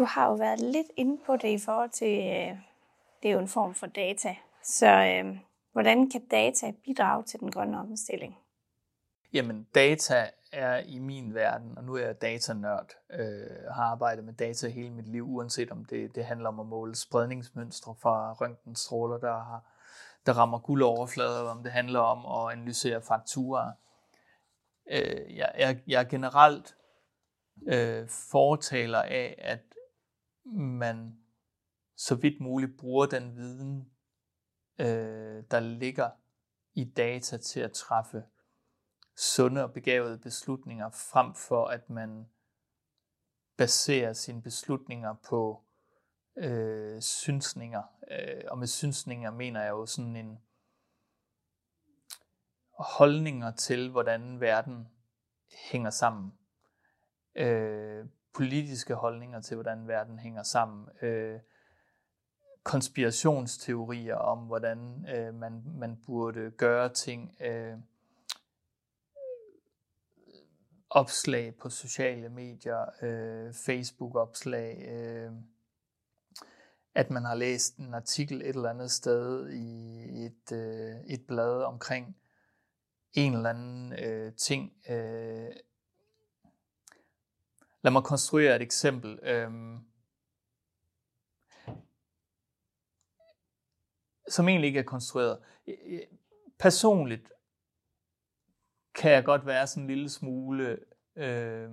du har jo været lidt inde på det i forhold til, øh, det er jo en form for data. Så øh, hvordan kan data bidrage til den grønne omstilling? Jamen, data er i min verden, og nu er jeg datanørd, øh, har arbejdet med data hele mit liv, uanset om det, det handler om at måle spredningsmønstre fra røntgenstråler, der, har, der rammer guldoverflader, eller om det handler om at analysere fakturer. Øh, jeg, jeg, jeg er generelt øh, fortaler af, at man så vidt muligt bruger den viden, øh, der ligger i data til at træffe sunde og begavede beslutninger, frem for at man baserer sine beslutninger på øh, synsninger. Øh, og med synsninger mener jeg jo sådan en holdninger til, hvordan verden hænger sammen. Øh, politiske holdninger til, hvordan verden hænger sammen. Øh, konspirationsteorier om, hvordan øh, man, man burde gøre ting. Øh, opslag på sociale medier, øh, Facebook-opslag, øh, at man har læst en artikel et eller andet sted i et, øh, et blad omkring en eller anden øh, ting. Øh. Lad mig konstruere et eksempel. Øh, som egentlig ikke er konstrueret. Personligt kan jeg godt være sådan en lille smule øh,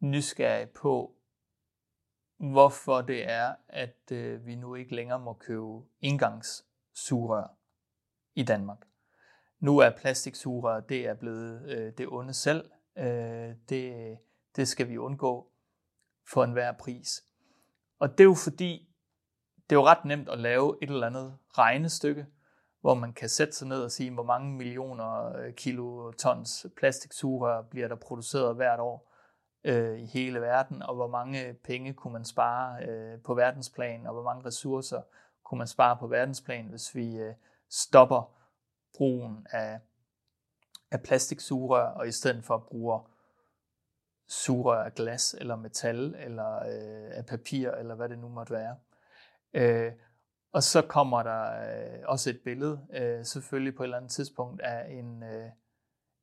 nysgerrig på, hvorfor det er, at øh, vi nu ikke længere må købe engangssugerør i Danmark. Nu er plastiksugerør, det er blevet øh, det onde selv. Øh, det, det skal vi undgå for enhver pris. Og det er jo fordi, det er jo ret nemt at lave et eller andet regnestykke, hvor man kan sætte sig ned og sige, hvor mange millioner kilotons kilo tons plastiksugerør bliver der produceret hvert år øh, i hele verden, og hvor mange penge kunne man spare øh, på verdensplan, og hvor mange ressourcer kunne man spare på verdensplan, hvis vi øh, stopper brugen af, af plastiksugerør, og i stedet for bruger sugerør af glas eller metal, eller øh, af papir, eller hvad det nu måtte være. Øh, og så kommer der øh, også et billede, øh, selvfølgelig på et eller andet tidspunkt, af en, øh,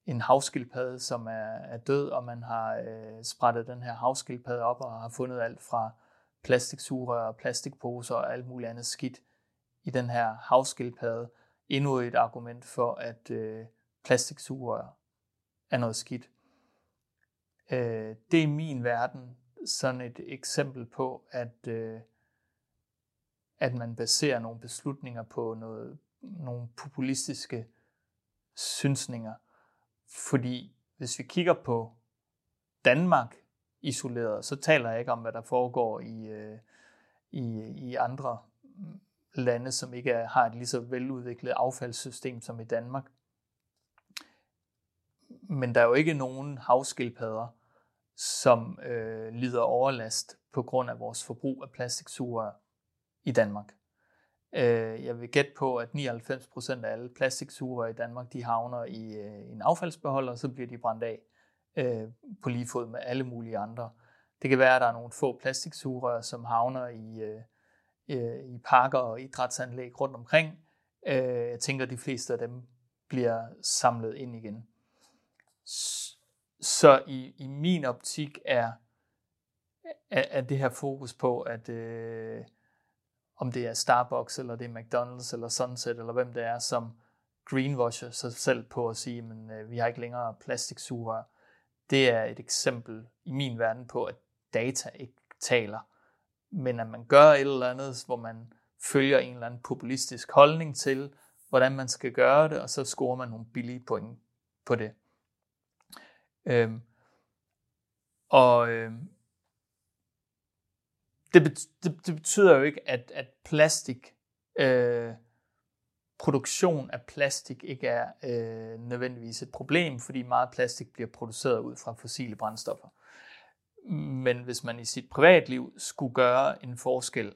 en havskildpadde, som er, er død, og man har øh, sprættet den her havskildpadde op og har fundet alt fra plastiksugerør og plastikposer og alt muligt andet skidt i den her havskildpadde. Endnu et argument for, at øh, plastiksugerør er noget skidt. Øh, det er i min verden sådan et eksempel på, at øh, at man baserer nogle beslutninger på noget, nogle populistiske synsninger. Fordi hvis vi kigger på Danmark isoleret, så taler jeg ikke om, hvad der foregår i, øh, i, i andre lande, som ikke har et lige så veludviklet affaldssystem som i Danmark. Men der er jo ikke nogen havskildpadder, som øh, lider overlast på grund af vores forbrug af plastiksugerør i Danmark. Øh, jeg vil gætte på, at 99% af alle plastiksugerør i Danmark, de havner i øh, en affaldsbeholder, og så bliver de brændt af øh, på lige fod med alle mulige andre. Det kan være, at der er nogle få plastiksugerør, som havner i, øh, øh, i parker og idrætsanlæg rundt omkring. Øh, jeg tænker, at de fleste af dem bliver samlet ind igen. Så i, i min optik er, er, det her fokus på, at øh, om det er Starbucks, eller det er McDonald's, eller Sunset, eller hvem det er, som greenwasher sig selv på at sige, men øh, vi har ikke længere plastiksugerør. Det er et eksempel i min verden på, at data ikke taler, men at man gør et eller andet, hvor man følger en eller anden populistisk holdning til, hvordan man skal gøre det, og så scorer man nogle billige point på det. Øhm, og øhm, det, det, det betyder jo ikke, at, at plastik, øh, produktion af plastik ikke er øh, nødvendigvis et problem, fordi meget plastik bliver produceret ud fra fossile brændstoffer. Men hvis man i sit privatliv skulle gøre en forskel,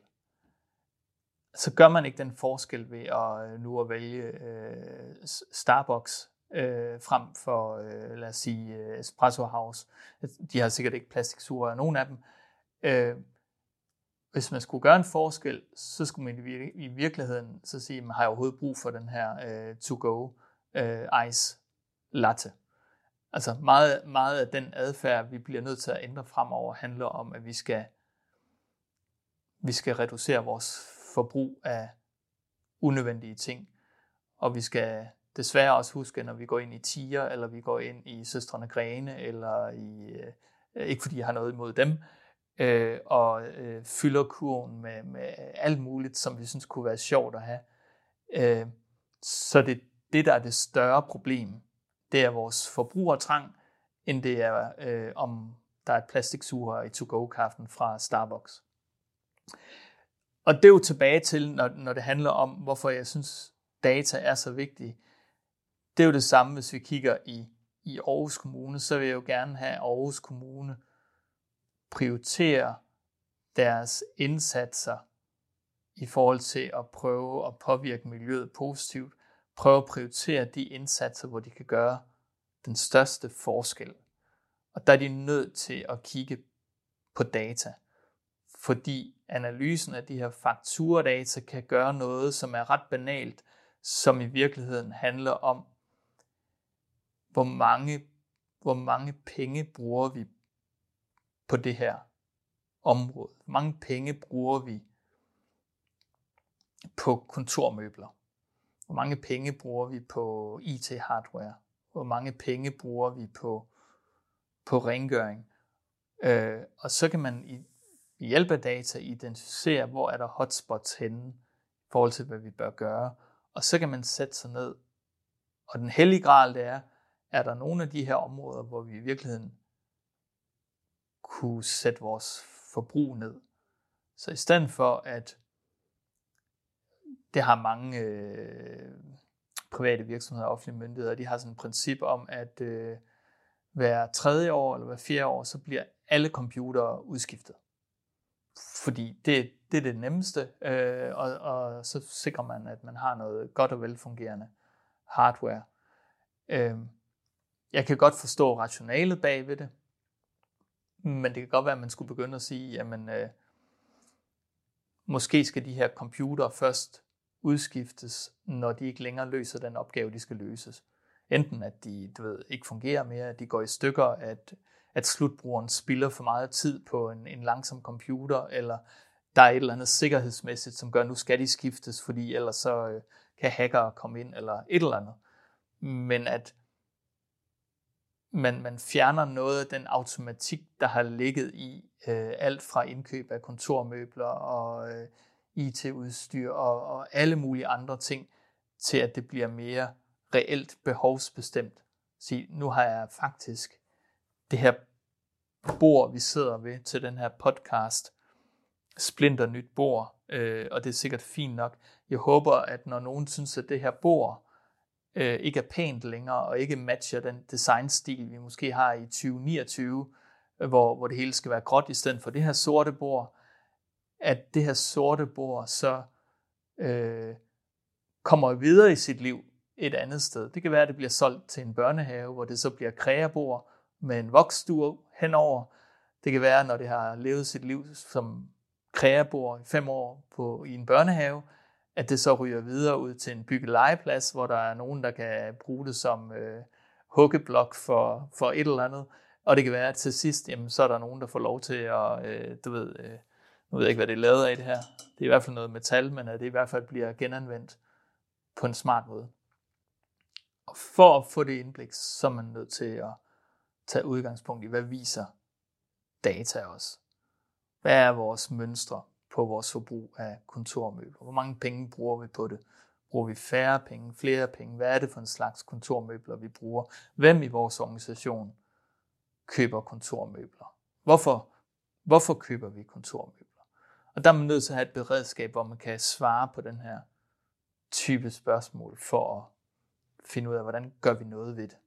så gør man ikke den forskel ved at øh, nu at vælge øh, Starbucks øh, frem for, øh, lad os sige, øh, Espresso House. De har sikkert ikke plastiksugerør, nogen af dem, Øh, hvis man skulle gøre en forskel, så skulle man i virkeligheden så sige, man har overhovedet brug for den her øh, to-go øh, ice latte. Altså meget, meget af den adfærd, vi bliver nødt til at ændre fremover, handler om, at vi skal, vi skal reducere vores forbrug af unødvendige ting. Og vi skal desværre også huske, når vi går ind i tiger, eller vi går ind i Søstrene Grene, eller i, øh, ikke fordi jeg har noget imod dem, øh, og øh, fylder kurven med, med alt muligt, som vi synes kunne være sjovt at have. Øh, så det det, der er det større problem, det er vores forbrugertrang, end det er, øh, om der er et plastiksuger i to-go-kaffen fra Starbucks. Og det er jo tilbage til, når, når det handler om, hvorfor jeg synes, data er så vigtige. Det er jo det samme, hvis vi kigger i, i Aarhus Kommune, så vil jeg jo gerne have Aarhus Kommune prioritere deres indsatser i forhold til at prøve at påvirke miljøet positivt, prøve at prioritere de indsatser, hvor de kan gøre den største forskel. Og der er de nødt til at kigge på data, fordi analysen af de her fakturdata kan gøre noget, som er ret banalt, som i virkeligheden handler om, hvor mange, hvor mange penge bruger vi på det her område. Hvor mange penge bruger vi på kontormøbler? Hvor mange penge bruger vi på IT-hardware? Hvor mange penge bruger vi på, på rengøring? Øh, og så kan man i, i hjælp af data identificere, hvor er der hotspots henne i forhold til, hvad vi bør gøre. Og så kan man sætte sig ned. Og den hellige gral, det er, er der nogle af de her områder, hvor vi i virkeligheden kunne sætte vores forbrug ned. Så i stedet for at det har mange øh, private virksomheder og offentlige myndigheder, de har sådan et princip om, at øh, hver tredje år eller hver fjerde år, så bliver alle computere udskiftet. Fordi det, det er det nemmeste, øh, og, og så sikrer man, at man har noget godt og velfungerende hardware. Øh, jeg kan godt forstå rationalet bag ved det, men det kan godt være, at man skulle begynde at sige, jamen, øh, måske skal de her computere først udskiftes, når de ikke længere løser den opgave, de skal løses. Enten at de du ved, ikke fungerer mere, at de går i stykker, at, at slutbrugeren spilder for meget tid på en, en langsom computer, eller der er et eller andet sikkerhedsmæssigt, som gør, at nu skal de skiftes, fordi ellers så øh, kan hackere komme ind, eller et eller andet. Men at man, man fjerner noget af den automatik, der har ligget i øh, alt fra indkøb af kontormøbler og øh, IT-udstyr og, og alle mulige andre ting, til at det bliver mere reelt behovsbestemt. Så nu har jeg faktisk det her bord, vi sidder ved til den her podcast, splinter nyt bord, øh, og det er sikkert fint nok. Jeg håber, at når nogen synes, at det her bord øh, ikke er pænt længere, og ikke matcher den designstil, vi måske har i 2029, øh, hvor, hvor det hele skal være gråt i stedet for det her sorte bord, at det her sorte bord så øh, kommer videre i sit liv et andet sted. Det kan være, at det bliver solgt til en børnehave, hvor det så bliver krægerbord med en voksstue henover. Det kan være, når det har levet sit liv som krægerbord i fem år på, i en børnehave, at det så ryger videre ud til en byggelegeplads, hvor der er nogen, der kan bruge det som øh, huggeblok for, for et eller andet. Og det kan være, at til sidst, jamen, så er der nogen, der får lov til at, øh, du ved, øh, nu ved jeg ikke, hvad det er lavet af det her. Det er i hvert fald noget metal, men at det i hvert fald bliver genanvendt på en smart måde. Og for at få det indblik, så er man nødt til at tage udgangspunkt i, hvad viser data os? Hvad er vores mønstre på vores forbrug af kontormøbler? Hvor mange penge bruger vi på det? Bruger vi færre penge, flere penge? Hvad er det for en slags kontormøbler, vi bruger? Hvem i vores organisation køber kontormøbler? Hvorfor, hvorfor køber vi kontormøbler? Og der er man nødt til at have et beredskab, hvor man kan svare på den her type spørgsmål, for at finde ud af, hvordan gør vi noget ved det.